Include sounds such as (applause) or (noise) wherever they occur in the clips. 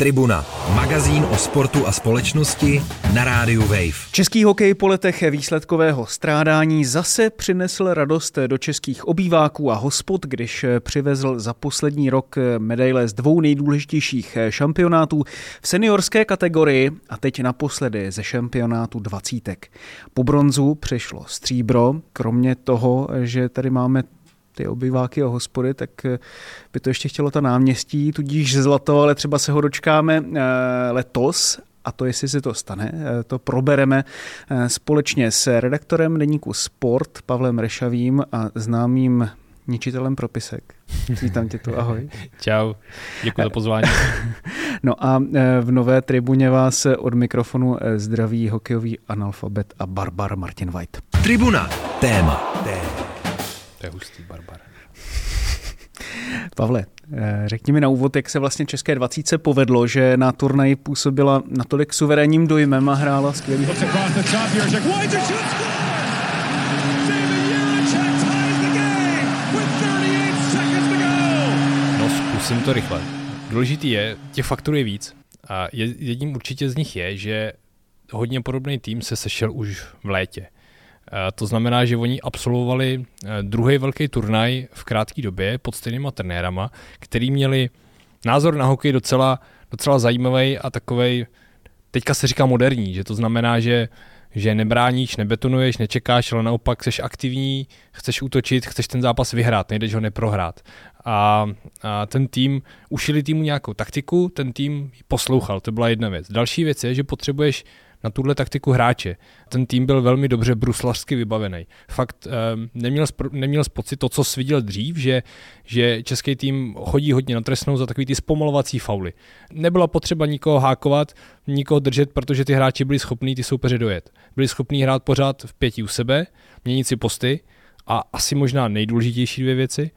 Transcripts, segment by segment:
Tribuna, magazín o sportu a společnosti na rádiu Wave. Český hokej po letech výsledkového strádání zase přinesl radost do českých obýváků a hospod, když přivezl za poslední rok medaile z dvou nejdůležitějších šampionátů v seniorské kategorii a teď naposledy ze šampionátu dvacítek. Po bronzu přišlo stříbro, kromě toho, že tady máme ty obyváky o hospody, tak eh, by to ještě chtělo ta náměstí, tudíž zlato, ale třeba se ho dočkáme eh, letos a to, jestli se to stane, eh, to probereme společně s redaktorem deníku Sport Pavlem Rešavým a známým ničitelem propisek. Vítám tě tu, ahoj. (laughs) Čau, děkuji za pozvání. (laughs) No a v nové tribuně vás od mikrofonu zdraví hokejový analfabet a barbar Martin White. Tribuna, téma. téma. To je hustý. Pavle, eh, řekni mi na úvod, jak se vlastně České dvacíce povedlo, že na turnaji působila natolik suverénním dojmem a hrála skvělý. No, zkusím to rychle. Důležitý je, těch faktorů je víc. A jedním určitě z nich je, že hodně podobný tým se sešel už v létě. Eh, to znamená, že oni absolvovali eh, druhý velký turnaj v krátké době pod stejnýma trenérama, který měli názor na hokej docela, docela zajímavý a takovej, teďka se říká moderní, že to znamená, že že nebráníš, nebetonuješ, nečekáš, ale naopak jsi aktivní, chceš útočit, chceš ten zápas vyhrát, nejdeš ho neprohrát. A, a ten tým, ušili týmu nějakou taktiku, ten tým poslouchal, to byla jedna věc. Další věc je, že potřebuješ na tuhle taktiku hráče. Ten tým byl velmi dobře bruslařsky vybavený. Fakt um, neměl, neměl pocit to, co jsi viděl dřív, že, že český tým chodí hodně na trestnou za takový ty zpomalovací fauly. Nebyla potřeba nikoho hákovat, nikoho držet, protože ty hráči byli schopní ty soupeře dojet. Byli schopní hrát pořád v pěti u sebe, měnit si posty a asi možná nejdůležitější dvě věci,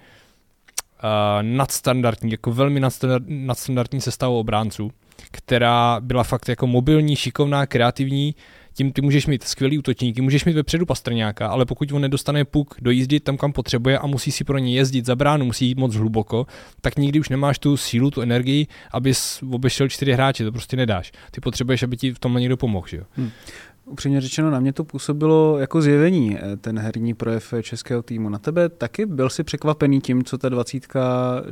uh, nadstandardní, jako velmi nadstandardní sestavu obránců která byla fakt jako mobilní, šikovná, kreativní, tím ty můžeš mít skvělý útočníky, můžeš mít vepředu Pastrňáka, ale pokud on nedostane puk dojíždit tam, kam potřebuje a musí si pro ně jezdit za bránu, musí jít moc hluboko, tak nikdy už nemáš tu sílu, tu energii, abys obešel čtyři hráče, to prostě nedáš. Ty potřebuješ, aby ti v tom někdo pomohl. Že jo? Hmm. Upřímně řečeno, na mě to působilo jako zjevení, eh, ten herní projev českého týmu. Na tebe taky byl si překvapený tím, co ta dvacítka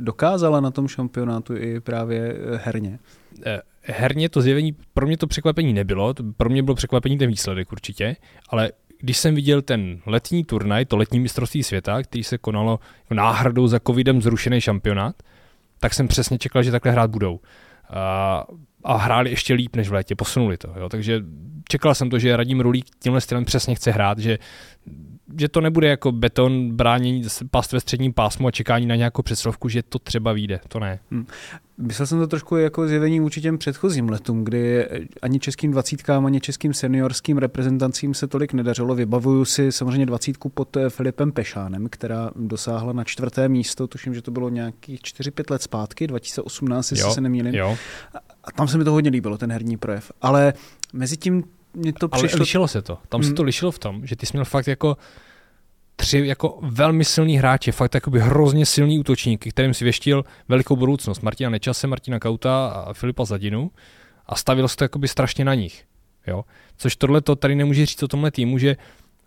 dokázala na tom šampionátu i právě eh, herně? Eh, herně to zjevení, pro mě to překvapení nebylo, pro mě bylo překvapení ten výsledek určitě, ale když jsem viděl ten letní turnaj, to letní mistrovství světa, který se konalo jako náhradou za covidem zrušený šampionát, tak jsem přesně čekal, že takhle hrát budou. A, a hráli ještě líp než v létě, posunuli to. Jo. Takže čekal jsem to, že Radim Rulík tímhle stylem přesně chce hrát, že že to nebude jako beton, bránění past ve středním pásmu a čekání na nějakou předslovku, že to třeba vyjde, to ne. Hmm. Myslel jsem to trošku jako zjevení vůči těm předchozím letům, kdy ani českým dvacítkám, ani českým seniorským reprezentacím se tolik nedařilo. Vybavuju si samozřejmě dvacítku pod eh, Filipem Pešánem, která dosáhla na čtvrté místo, tuším, že to bylo nějakých 4-5 let zpátky, 2018, jestli se nemýlím. Jo. A tam se mi to hodně líbilo, ten herní projev. Ale mezi tím mě to přišlo... Ale lišilo se to. Tam hmm. se to lišilo v tom, že ty jsi měl fakt jako tři jako velmi silný hráče, fakt jakoby hrozně silný útočníky, kterým si věštil velikou budoucnost. Martina Nečase, Martina Kauta a Filipa Zadinu a stavil se to jakoby strašně na nich. Jo? Což tohle to tady nemůže říct o tomhle týmu, že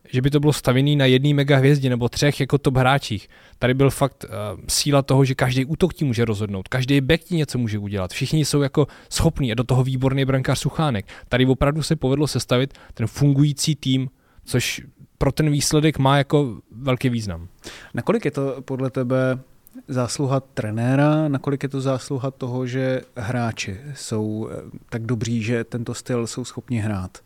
že by to bylo stavěný na jedné mega hvězdě nebo třech jako top hráčích. Tady byl fakt uh, síla toho, že každý útok ti může rozhodnout, každý back ti něco může udělat. Všichni jsou jako schopní a do toho výborný brankář Suchánek. Tady opravdu se povedlo sestavit ten fungující tým, což pro ten výsledek má jako velký význam. Nakolik je to podle tebe zásluha trenéra, nakolik je to zásluha toho, že hráči jsou eh, tak dobří, že tento styl jsou schopni hrát?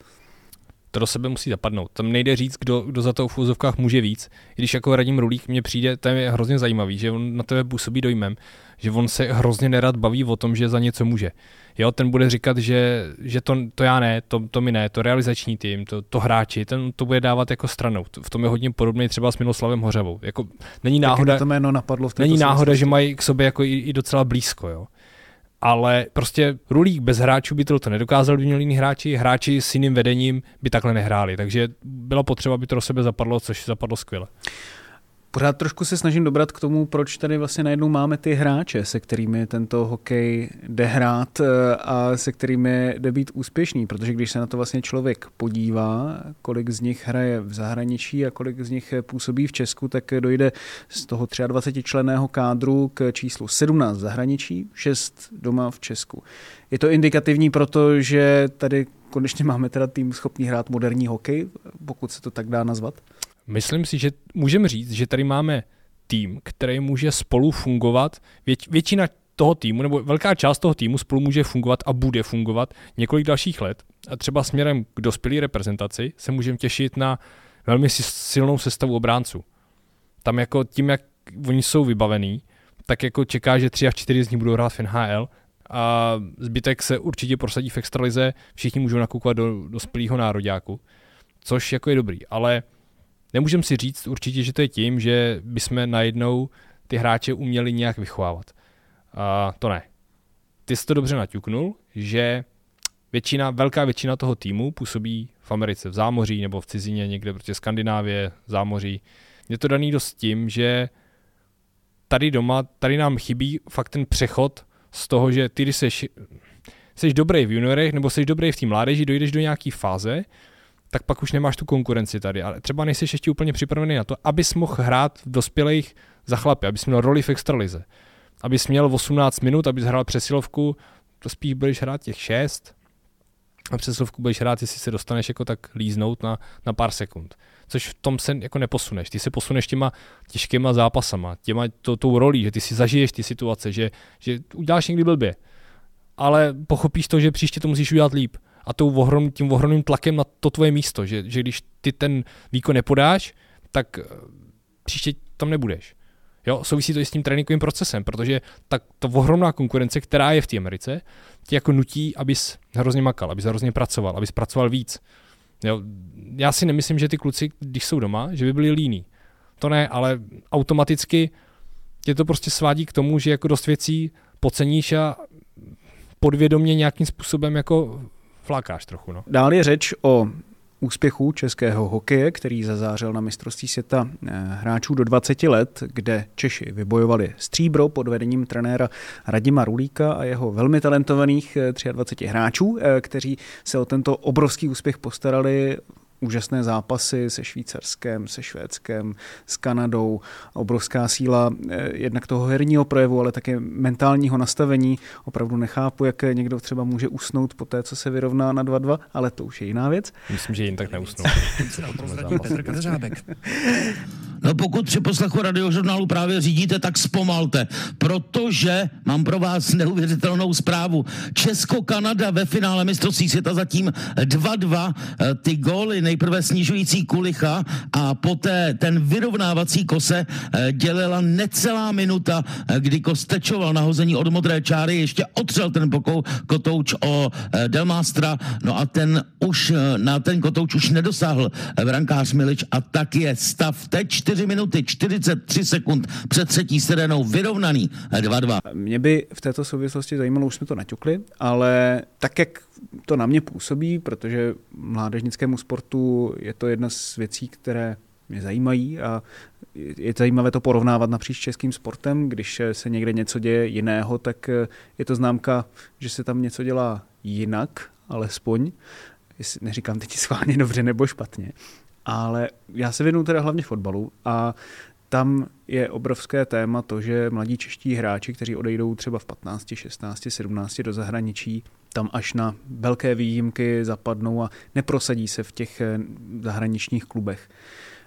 To do sebe musí zapadnout. Tam nejde říct, kdo, kdo za to v úzovkách může víc. I když jako Radim Rulík mně přijde, to je hrozně zajímavý, že on na tebe působí dojmem, že on se hrozně nerad baví o tom, že za něco může. Jo, ten bude říkat, že, že to, to já ne, to, to mi ne, to realizační tým, to, to hráči, ten to bude dávat jako stranou. V tom je hodně podobný třeba s Miloslavem Hořavou. Jako, není náhoda, to jméno napadlo v není náhoda, že mají k sobě jako i, i docela blízko. Jo ale prostě rulík bez hráčů by to nedokázal, by měl jiný hráči, hráči s jiným vedením by takhle nehráli, takže bylo potřeba, aby to do sebe zapadlo, což zapadlo skvěle. Pořád trošku se snažím dobrat k tomu, proč tady vlastně najednou máme ty hráče, se kterými tento hokej jde hrát eh, a se kterými jde být úspěšný, protože když se na to vlastně člověk podívá, kolik z nich hraje v zahraničí a kolik z nich působí v Česku, tak dojde z toho 23 členého kádru k číslu 17 v zahraničí, 6 doma v Česku. Je to indikativní, protože tady konečně (laughs) máme teda tým schopný hrát moderní hokej, pokud se to tak dá nazvat? Myslím si, že můžeme říct, že tady máme tým, který může spolu fungovat. Věč, většina toho týmu, nebo velká část toho týmu spolu může fungovat a bude fungovat několik dalších let. A třeba směrem k dospělé reprezentaci se můžeme těšit na velmi silnou sestavu obránců. Tam jako tím, jak oni jsou vybavení, tak jako čeká, že tři až čtyři z nich budou hrát v NHL a zbytek se určitě prosadí v extralize, všichni můžou nakoukovat do dospělého nároďáku, což jako je dobrý, ale nemůžeme si říct určitě, že to je tím, že bychom najednou ty hráče uměli nějak vychovávat. A to ne. Ty jsi to dobře naťuknul, že většina, velká většina toho týmu působí v Americe, v zámoří nebo v cizině, někde prostě Skandinávie, zámoří. Je to daný dost tím, že tady doma, tady nám chybí fakt ten přechod z toho, že ty, když jsi, jsi dobrý v juniorech nebo jsi dobrý v té mládeži, dojdeš do nějaké fáze, tak pak už nemáš tu konkurenci tady. Ale třeba nejsi ještě úplně připravený na to, abys mohl hrát v dospělých za chlapy, abys měl roli v extralize. Abys měl 18 minut, abys hrál přesilovku, to spíš budeš hrát těch 6 a přesilovku budeš hrát, jestli se dostaneš jako tak líznout na, na pár sekund. Což v tom se jako neposuneš. Ty se posuneš těma těžkýma zápasama, těma to, tou rolí, že ty si zažiješ ty situace, že, že uděláš někdy blbě. Ale pochopíš to, že příště to musíš udělat líp a tou ohrom, tím ohromným tlakem na to tvoje místo, že, že když ty ten výkon nepodáš, tak eh, příště tam nebudeš. Jo, souvisí to i s tím tréninkovým procesem, protože tak ta ohromná konkurence, která je v té Americe, tě jako nutí, abys hrozně makal, abys hrozně pracoval, abys pracoval víc. Jo, já si nemyslím, že ty kluci, když jsou doma, že by byli líní. To ne, ale automaticky tě to prostě svádí k tomu, že jako dost věcí poceníš a podvědomě nějakým způsobem jako flákáš trochu. No. Dál je řeč o úspěchu českého hokeje, který zazářil na mistrovství světa eh, hráčů do 20 let, kde Češi vybojovali stříbro pod vedením trenéra Radima Rulíka a jeho velmi talentovaných 23 eh, hráčů, eh, kteří se o tento obrovský úspěch postarali úžasné zápasy se Švýcarskem, se Švédskem, s Kanadou, obrovská síla eh, jednak toho herního projevu, ale také mentálního nastavení. Opravdu nechápu, jak někdo třeba může usnout po té, co se vyrovná na 2-2, ale to už je jiná věc. Myslím, že jen tak neusnou. (laughs) (laughs) No pokud při poslechu radiožurnálu právě řídíte, tak zpomalte, protože mám pro vás neuvěřitelnou zprávu. Česko-Kanada ve finále mistrovství světa zatím 2-2. Eh, ty góly nejprve snižující kulicha a poté ten vyrovnávací kose eh, dělila necelá minuta, eh, kdy Kostečoval nahození od modré čáry, ještě otřel ten pokou kotouč o Delmastra, no a ten už na ten kotouč už nedosáhl brankář Milič a tak je stav teď 4 minuty 43 sekund před třetí serenou vyrovnaný 2-2. Mě by v této souvislosti zajímalo, už jsme to naťukli, ale tak, jak to na mě působí, protože mládežnickému sportu je to jedna z věcí, které mě zajímají a je zajímavé to porovnávat napříč českým sportem. Když se někde něco děje jiného, tak je to známka, že se tam něco dělá jinak, alespoň. Neříkám teď (laughs) schválně dobře nebo špatně ale já se věnuju teda hlavně fotbalu a tam je obrovské téma to, že mladí čeští hráči, kteří odejdou třeba v 15, 16, 17 do zahraničí, tam až na velké výjimky zapadnou a neprosadí se v těch eh, zahraničních klubech.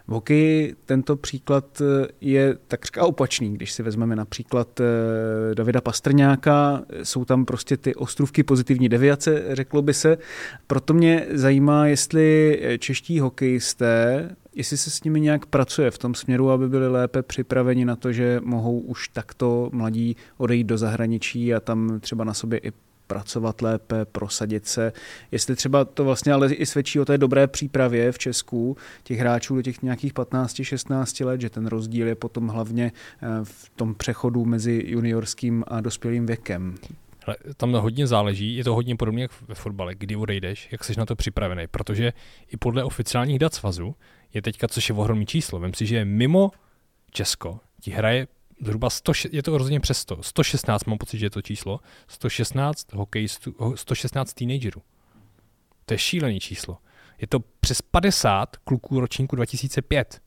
V hokeji tento příklad eh, je takřka opačný. Když si vezmeme například eh, Davida Pastrňáka, jsou tam prostě ty ostrůvky pozitivní deviace, řeklo by se. Proto mě zajímá, jestli čeští hokejisté, jestli se s nimi nějak pracuje v tom směru, aby byli lépe připraveni na to, že mohou už takto mladí odejít do zahraničí a tam třeba na sobě i pracovat lépe, prosadit se. Jestli třeba to vlastně ale i svědčí o té dobré přípravě v Česku těch hráčů do těch nějakých 15-16 let, že ten rozdíl je potom hlavně eh, v tom přechodu mezi juniorským a dospělým věkem. Ale tam hodně záleží, je to hodně podobně jak ve fotbale, kdy odejdeš, jak jsi na to připravený, protože i podle oficiálních dat svazu je teďka, což je ohromný číslo, vem si, že mimo Česko ti hraje zhruba 100, je to rozhodně přes 100, 116 mám pocit, že je to číslo, 116 hokejistů, 116 teenagerů. To je šílený číslo. Je to přes 50 kluků ročníku 2005.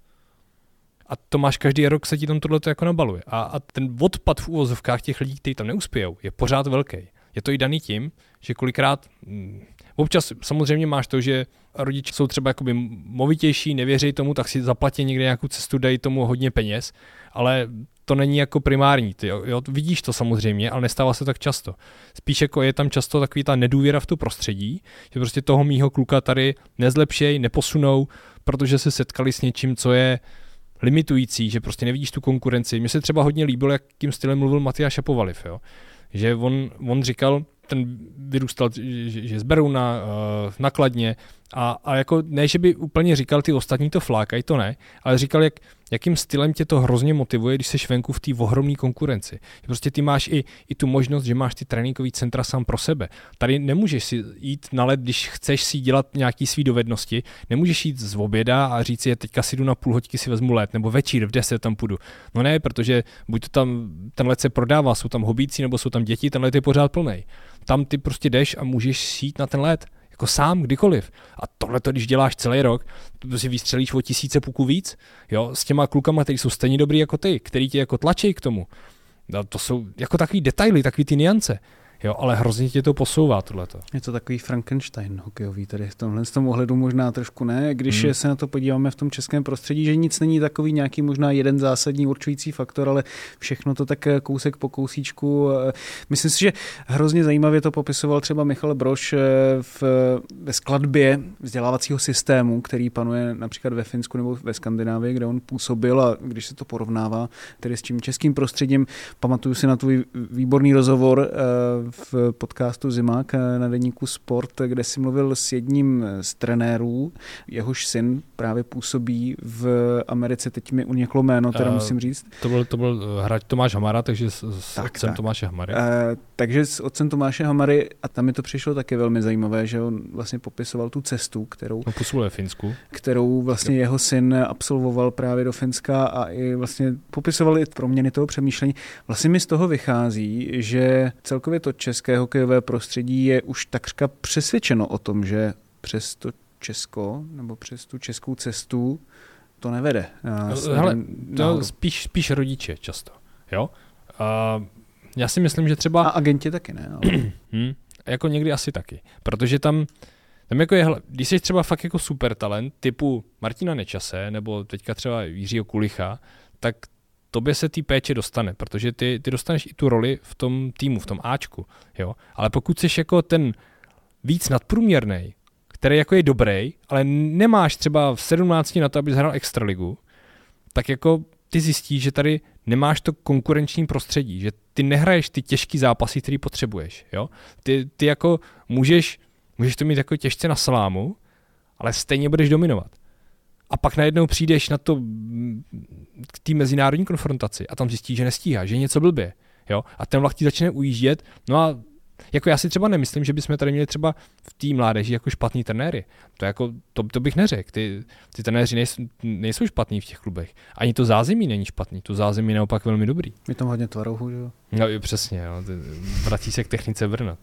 A to máš každý rok, se ti tam tohle jako nabaluje. A, a ten odpad v úvozovkách těch lidí, kteří tam neuspějou, je pořád velký. Je to i daný tím, že kolikrát, hm, občas samozřejmě máš to, že rodiče jsou třeba jakoby movitější, nevěří tomu, tak si zaplatí někde nějakou cestu, dají tomu hodně peněz, ale to není jako primární. Ty, jo, vidíš to samozřejmě, ale nestává se tak často. Spíš jako je tam často takový ta nedůvěra v tu prostředí, že prostě toho mýho kluka tady nezlepšej, neposunou, protože se setkali s něčím, co je limitující, že prostě nevidíš tu konkurenci. Mně se třeba hodně líbilo, jakým stylem mluvil Matyáš Šapovaliv, jo? že on, on říkal, ten vyrůstal, že, že z Beruna, uh, nakladně a, a jako ne, že by úplně říkal, ty ostatní to flákají, to ne, ale říkal, jak, jakým stylem tě to hrozně motivuje, když jsi venku v té ohromné konkurenci. Prostě ty máš i, i tu možnost, že máš ty tréninkové centra sám pro sebe. Tady nemůžeš si jít na let, když chceš si dělat nějaký svý dovednosti, nemůžeš jít z oběda a říct si, teďka si jdu na půl hoďky si vezmu let, nebo večír v 10 tam půjdu. No ne, protože buď to tam ten let se prodává, jsou tam hobíci, nebo jsou tam děti, ten let je pořád plný. Tam ty prostě jdeš a můžeš jít na ten let jako sám, kdykoliv. A tohle to, když děláš celý rok, to si vystřelíš o tisíce puků víc, jo, s těma klukama, kteří jsou stejně dobrý jako ty, který tě jako tlačí k tomu. No, to jsou jako takový detaily, takový ty niance. Jo, ale hrozně tě to posouvá tohleto. Je to takový Frankenstein hokejový, tady v tomhle z tom ohledu možná trošku ne, když hmm. se na to podíváme v tom českém prostředí, že nic není takový nějaký možná jeden zásadní určující faktor, ale všechno to tak kousek po kousíčku. Myslím si, že hrozně zajímavě to popisoval třeba Michal Broš eh, v, ve skladbě vzdělávacího systému, který panuje například ve Finsku nebo ve Skandinávii, kde on působil a když se to porovnává tedy s tím českým prostředím, pamatuju si na tvůj výborný rozhovor eh, v podcastu Zimák na deníku Sport, kde si mluvil s jedním z trenérů, jehož syn právě působí v Americe, teď mi uniklo jméno, teda uh, musím říct. To byl, to byl hráč Tomáš Hamara, takže s, s tak, otcem tak. Tomáše Hamary. Uh, takže s otcem Tomáše Hamary, a tam mi to přišlo také velmi zajímavé, že on vlastně popisoval tu cestu, kterou... No, působil Finsku. Kterou vlastně jeho syn absolvoval právě do Finska a i vlastně popisoval i proměny toho přemýšlení. Vlastně mi z toho vychází, že celkově to české hokejové prostředí je už takřka přesvědčeno o tom, že přes to Česko nebo přes tu českou cestu to nevede. No, hele, to spíš, spíš rodiče často. Jo? A já si myslím, že třeba... A agenti taky ne. Ale... (clears throat) hmm, jako někdy asi taky. Protože tam, tam jako je, když jsi třeba fakt jako super talent typu Martina Nečase nebo teďka třeba Jiřího Kulicha, tak tobě se té péče dostane, protože ty, ty dostaneš i tu roli v tom týmu, v tom Ačku, jo. Ale pokud jsi jako ten víc nadprůměrný, který jako je dobrý, ale nemáš třeba v 17 na to, abys hrál extraligu, tak jako ty zjistíš, že tady nemáš to konkurenční prostředí, že ty nehraješ ty těžký zápasy, který potřebuješ, jo. Ty, ty jako můžeš, můžeš to mít jako těžce na salámu, ale stejně budeš dominovat a pak najednou přijdeš na to k té mezinárodní konfrontaci a tam zjistíš, že nestíhá, že něco blbě. Jo? A ten vlak ti začne ujíždět, no a jako já si třeba nemyslím, že bychom tady měli třeba v té mládeži jako špatný trenéry. To, jako, to, to bych neřekl. Ty, ty trenéři nejsou, nejsou špatní v těch klubech. Ani to zázemí není špatný. To zázemí je naopak velmi dobrý. Je tam hodně tvarouhu, že jo? No přesně, jo. vrací se k technice Brna.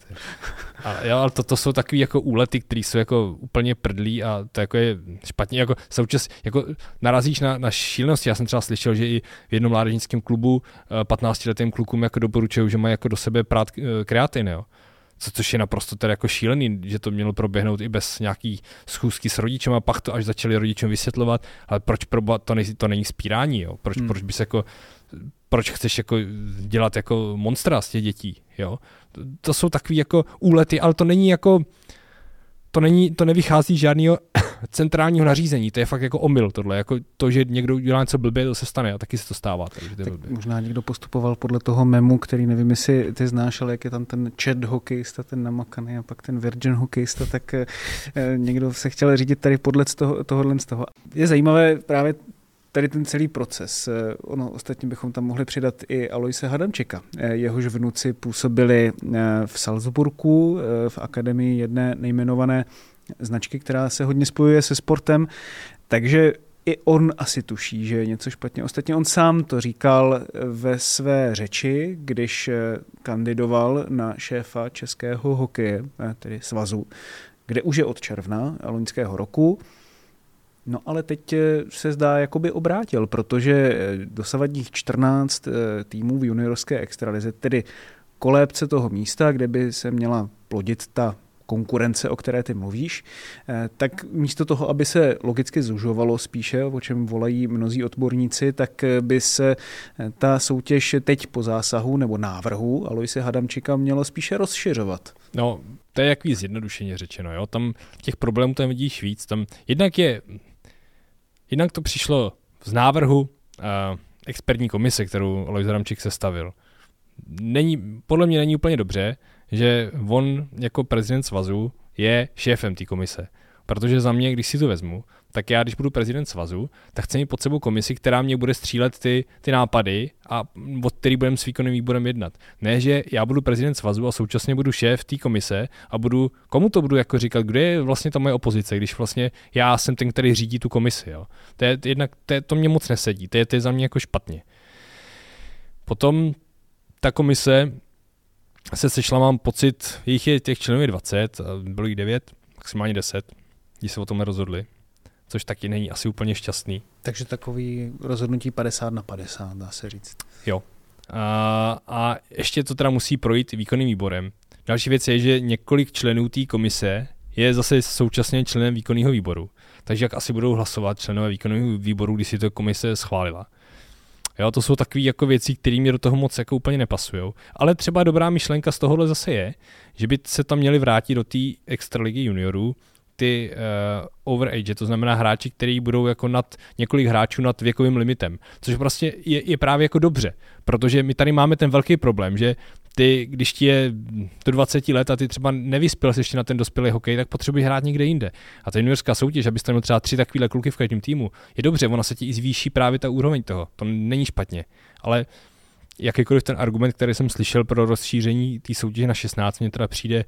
Ale, jo, ale to, to jsou takové jako úlety, které jsou jako úplně prdlí a to jako je špatně. Jako, součas, jako narazíš na, na šílenosti. Já jsem třeba slyšel, že i v jednom mládežnickém klubu 15-letým eh, klukům jako doporučují, že mají jako do sebe prát eh, kreatin, jo co, což je naprosto teda jako šílený, že to mělo proběhnout i bez nějaký schůzky s rodičem a pak to až začali rodičům vysvětlovat, ale proč pro, to, nej, to není spírání, jo? Proč, hmm. proč bys jako proč chceš jako dělat jako monstra z těch dětí, jo? To, to jsou takové jako úlety, ale to není jako, to, není, to nevychází žádného (coughs) centrálního nařízení, to je fakt jako omyl tohle, jako to, že někdo dělá něco blbě, to se stane a taky se to stává. Takže to tak možná někdo postupoval podle toho memu, který nevím, jestli ty znáš, ale jak je tam ten chat hokejista, ten namakaný a pak ten virgin hokejista, tak eh, někdo se chtěl řídit tady podle toho, tohohle z toho. Je zajímavé právě tady ten celý proces. Eh, ono ostatně bychom tam mohli přidat i Aloise Hadamčeka. Eh, jehož vnuci působili eh, v Salzburgu v akademii jedné nejmenované značky, která se hodně spojuje se sportem. Takže i on asi tuší, že je něco špatně. Ostatně on sám to říkal ve své řeči, když kandidoval na šéfa českého hokeje, tedy svazu, kde už je od června loňského roku. No ale teď se zdá, jakoby obrátil, protože dosavadních 14 týmů v juniorské extralize, tedy kolébce toho místa, kde by se měla plodit ta konkurence, o které ty mluvíš, eh, tak místo toho, aby se logicky zužovalo spíše, o čem volají mnozí odborníci, tak by se eh, ta soutěž teď po zásahu nebo návrhu Aloise Hadamčika měla spíše rozšiřovat. No, to je jaký zjednodušeně řečeno, jo? Tam těch problémů tam vidíš víc. Tam jednak je, jednak to přišlo z návrhu uh, expertní komise, kterou Alois Hadamčik sestavil není, podle mě není úplně dobře, že on jako prezident svazu je šéfem té komise. Protože za mě, když si to vezmu, tak já, když budu prezident svazu, tak chci mít pod sebou komisi, která mě bude střílet ty, ty nápady a od který budeme s výkonným výborem jednat. Ne, že já budu prezident svazu a současně budu šéf té komise a budu, komu to budu jako říkat, kde je vlastně ta moje opozice, když vlastně já jsem ten, který řídí tu komisi. Jo. To, je, jednak, to, je, to mě moc nesedí, to je, to je za mě jako špatně. Potom ta komise se sešla, mám pocit, jich je těch členů 20, bylo jich 9, maximálně 10, když se o tom rozhodli, což taky není asi úplně šťastný. Takže takový rozhodnutí 50 na 50, dá se říct. Jo. A, a ještě to teda musí projít výkonným výborem. Další věc je, že několik členů té komise je zase současně členem výkonného výboru. Takže jak asi budou hlasovat členové výkonného výboru, když si to komise schválila. Jo, to jsou takové jako věci, které mi do toho moc jako úplně nepasují. Ale třeba dobrá myšlenka z tohohle zase je, že by se tam měli vrátit do té extraligy juniorů, ty uh, overage, to znamená hráči, kteří budou jako nad několik hráčů nad věkovým limitem, což prostě je, je právě jako dobře, protože my tady máme ten velký problém, že ty, když ti je do 20 let a ty třeba nevyspěl ještě na ten dospělý hokej, tak potřebuješ hrát někde jinde. A ta juniorská soutěž, abyste měl třeba tři takovéhle kluky v každém týmu, je dobře, ona se ti i zvýší právě ta úroveň toho. To není špatně. Ale jakýkoliv ten argument, který jsem slyšel pro rozšíření té soutěže na 16, mě teda přijde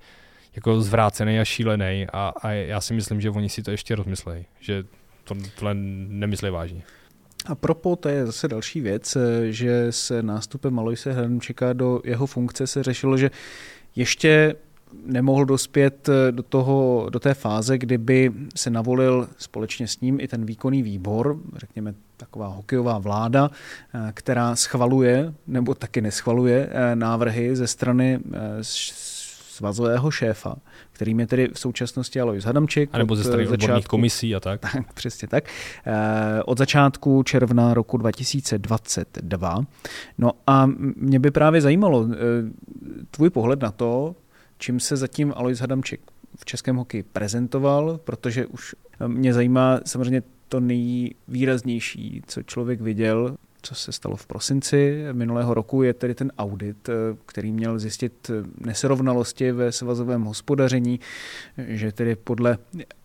jako zvrácený a šílený a, a já si myslím, že oni si to ještě rozmyslejí, že to, tohle nemyslí vážně. A propo, to je zase další věc, že se nástupem Aloise Hrančeka do jeho funkce se řešilo, že ještě nemohl dospět do, toho, do té fáze, kdyby se navolil společně s ním i ten výkonný výbor, řekněme taková hokejová vláda, která schvaluje nebo taky neschvaluje návrhy ze strany svazového šéfa, kterým je tedy v současnosti Alois Hadamček. A nebo ze strany odborných komisí a tak. (laughs) tak. Přesně tak. Eh, od začátku června roku 2022. No a mě by právě zajímalo eh, tvůj pohled na to, čím se zatím Alois Hadamček v českém hokeji prezentoval, protože už mě zajímá samozřejmě to nejvýraznější, co člověk viděl co se stalo v prosinci minulého roku, je tedy ten audit, eh, který měl zjistit eh, nesrovnalosti ve svazovém hospodaření, že tedy podle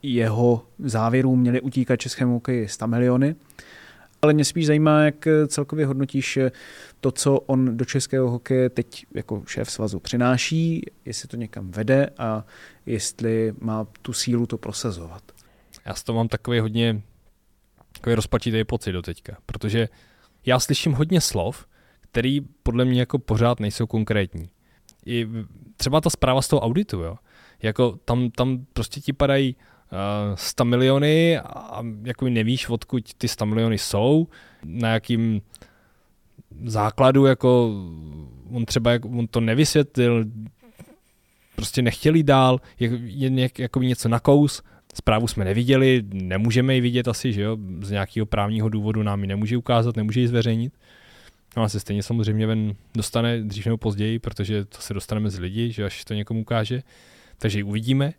jeho závěrů měly utíkat českému hokeji 100 miliony. Ale mě spíš zajímá, jak eh, celkově hodnotíš to, co on do českého hokeje teď jako šéf svazu přináší, jestli to někam vede a jestli má tu sílu to prosazovat. Já s to mám takový hodně takový rozpačitý pocit do teďka, protože já slyším hodně slov, který podle mě jako pořád nejsou konkrétní. I třeba ta zpráva z toho auditu, jo. Jako tam, tam prostě ti padají uh, 100 miliony a jako nevíš, odkud ty 100 miliony jsou, na jakým základu, jako on třeba on to nevysvětlil, prostě nechtěli dál, jen jak, jako něco na kous, Zprávu jsme neviděli, nemůžeme ji vidět asi, že jo, z nějakého právního důvodu nám ji nemůže ukázat, nemůže ji zveřejnit. No a se stejně samozřejmě ven dostane dřív nebo později, protože to se dostaneme z lidí, že až to někomu ukáže. Takže ji uvidíme,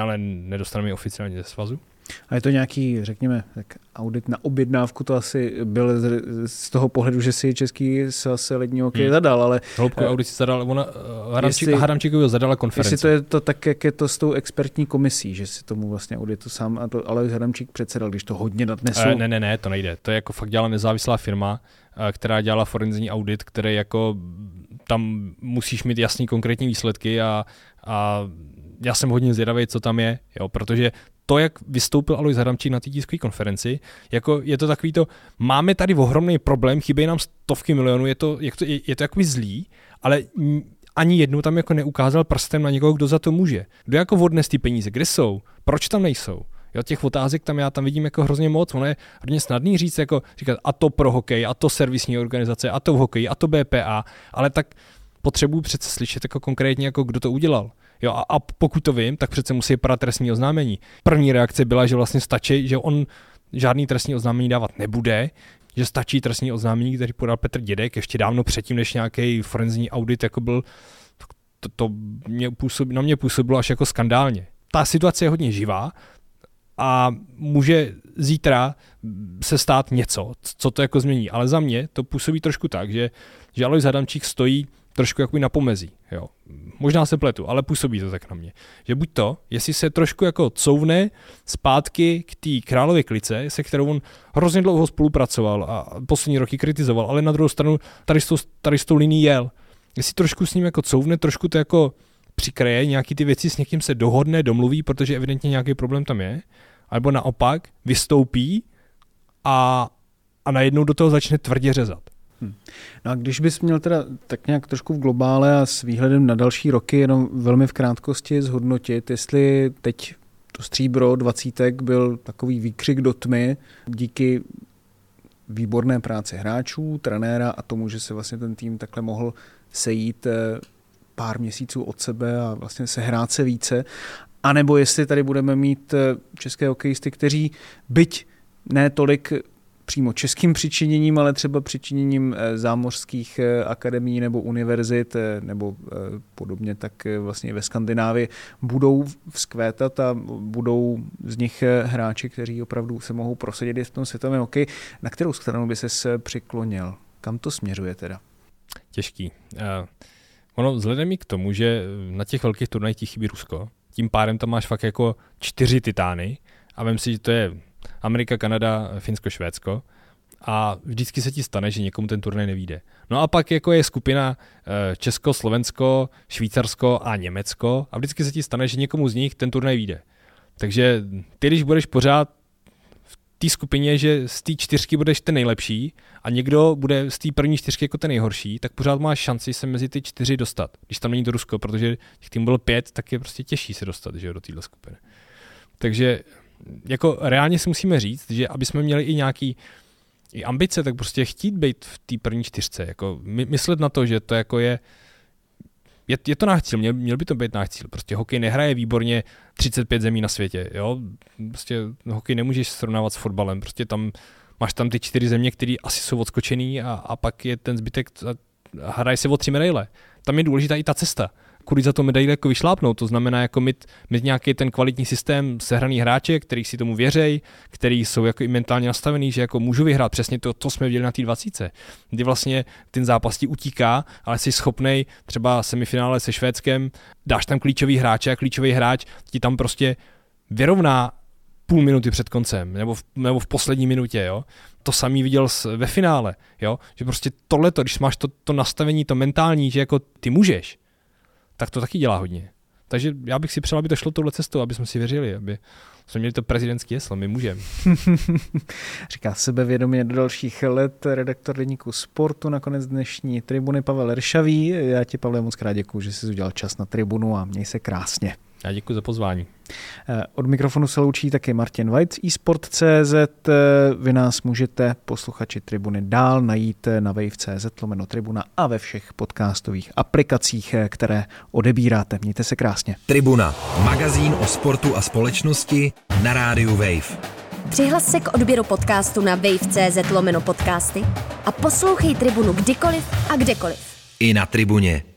ale nedostaneme ji oficiálně ze svazu. A je to nějaký, řekněme, tak audit na objednávku, to asi byl z, z toho pohledu, že si český svaz lední hokej hmm. zadal, ale... Hloubkový audit si zadal, ona, Haramčík, jestli, Haramčíkovi zadala konferenci. Jestli to je to tak, jak je to s tou expertní komisí, že si tomu vlastně auditu sám, a to, ale Haramčík předsedal, když to hodně nadnesl. Ne, ne, ne, to nejde. To je jako fakt dělala nezávislá firma, která dělala forenzní audit, který jako tam musíš mít jasný konkrétní výsledky a, a já jsem hodně zvědavý, co tam je, jo, protože to, jak vystoupil Alois Hadamčík na té tiskové konferenci, jako je to takový to, máme tady ohromný problém, chybějí nám stovky milionů, je to, jak to, je, je to jako zlý, ale ani jednou tam jako neukázal prstem na někoho, kdo za to může. Kdo jako odnes ty peníze, kde jsou, proč tam nejsou. Jo, těch otázek tam já tam vidím jako hrozně moc. Ono je hodně snadný říct, jako říkat a to pro hokej, a to servisní organizace, a to v hokeji, a to BPA, ale tak potřebuji přece slyšet jako konkrétně, jako kdo to udělal. Jo, a, a pokud to vím, tak přece musí padat trestní oznámení. První reakce byla, že vlastně stačí, že on žádný trestní oznámení dávat nebude, že stačí trestní oznámení, který podal Petr Dědek ještě dávno předtím, než nějaký forenzní audit jako byl, to, to mě působ, na mě působilo až jako skandálně. Ta situace je hodně živá a může zítra se stát něco, co to jako změní. Ale za mě to působí trošku tak, že, že Alois Hadamčík stojí trošku jako na pomezí. Jo. Možná se pletu, ale působí to tak na mě. Že buď to, jestli se trošku jako couvne zpátky k té králově klice, se kterou on hrozně dlouho spolupracoval a poslední roky kritizoval, ale na druhou stranu tady s tou, tady s tou linií jel. Jestli trošku s ním jako couvne, trošku to jako přikreje, nějaký ty věci s někým se dohodne, domluví, protože evidentně nějaký problém tam je, alebo naopak vystoupí a, a najednou do toho začne tvrdě řezat. Hmm. No a když bys měl teda tak nějak trošku v globále a s výhledem na další roky jenom velmi v krátkosti zhodnotit, jestli teď to stříbro dvacítek byl takový výkřik do tmy díky výborné práci hráčů, trenéra a tomu, že se vlastně ten tým takhle mohl sejít eh, pár měsíců od sebe a vlastně se hrát se více, anebo jestli tady budeme mít eh, české hokejisty, kteří byť ne tolik přímo českým přičiněním, ale třeba přičiněním eh, zámořských eh, akademií nebo univerzit eh, nebo podobně, tak vlastně ve Skandinávii budou vzkvétat a budou z nich hráči, kteří opravdu se mohou prosadit v tom světovém hokeji. Na kterou stranu by se přiklonil? Kam to směřuje teda? Těžký. Uh, ono vzhledem i k tomu, že na těch velkých turnajích chybí Rusko, tím pádem tam máš fakt jako čtyři titány a vím si, že to je Amerika, Kanada, Finsko, Švédsko a vždycky se ti stane, že někomu ten turnaj nevíde. No a pak jako je skupina eh, Česko, Slovensko, Švýcarsko a Německo a vždycky se ti stane, že někomu z nich ten turnaj vyjde. Takže ty, když budeš pořád v té skupině, že z té čtyřky budeš ten nejlepší a někdo bude z té první čtyřky jako ten nejhorší, tak pořád máš šanci se mezi ty čtyři dostat. Když tam není to Rusko, protože těch tým bylo pět, tak je prostě těžší se dostat že, do téhle skupiny. Takže jako reálně si musíme říct, že aby jsme měli i nějaký i ambice, tak prostě chtít být v té první čtyřce. Jako my, myslet na to, že to jako je je, je to náš cíl, měl, měl by to být náš cíl. Prostě hokej nehraje výborně 35 zemí na světě. Jo? Prostě hokej nemůžeš srovnávat s fotbalem. Prostě tam máš tam ty čtyři země, které asi jsou odskočený a, a pak je ten zbytek hraje se o tři medaile. Tam je důležitá i ta cesta kudy za to medaile jako vyšlápnout. To znamená jako mít, mít nějaký ten kvalitní systém sehraných hráček, který si tomu věřej, který jsou jako i mentálně nastavený, že jako můžu vyhrát přesně to, to jsme viděli na té 20. Kdy vlastně ten zápas ti utíká, ale jsi schopný třeba semifinále se Švédskem, dáš tam klíčový hráče a klíčový hráč ti tam prostě vyrovná půl minuty před koncem, nebo v, nebo v poslední minutě, jo. To samý viděl ve finále, jo. Že prostě tohleto, když máš to, to nastavení, to mentální, že jako ty můžeš, tak to taky dělá hodně. Takže já bych si přál, aby to šlo touhle cestou, aby jsme si věřili, aby jsme měli to prezidentský jeslo, my můžeme. (laughs) Říká sebevědomě do dalších let redaktor deníku sportu, nakonec dnešní tribuny Pavel Ršavý. Já ti, Pavle, moc krát děkuji, že jsi udělal čas na tribunu a měj se krásně. Já děkuji za pozvání. Eh, od mikrofonu se loučí taky Martin Weitz, eSport.cz. Vy nás můžete, posluchači Tribuny, dál najít na wave.cz lomeno Tribuna a ve všech podcastových aplikacích, eh, které odebíráte. Mějte se krásně. Tribuna, magazín o sportu a společnosti na rádiu Wave. Přihlas se k odběru podcastu na wave.cz lomeno podcasty a poslouchej Tribunu kdykoliv a kdekoliv. I na Tribuně.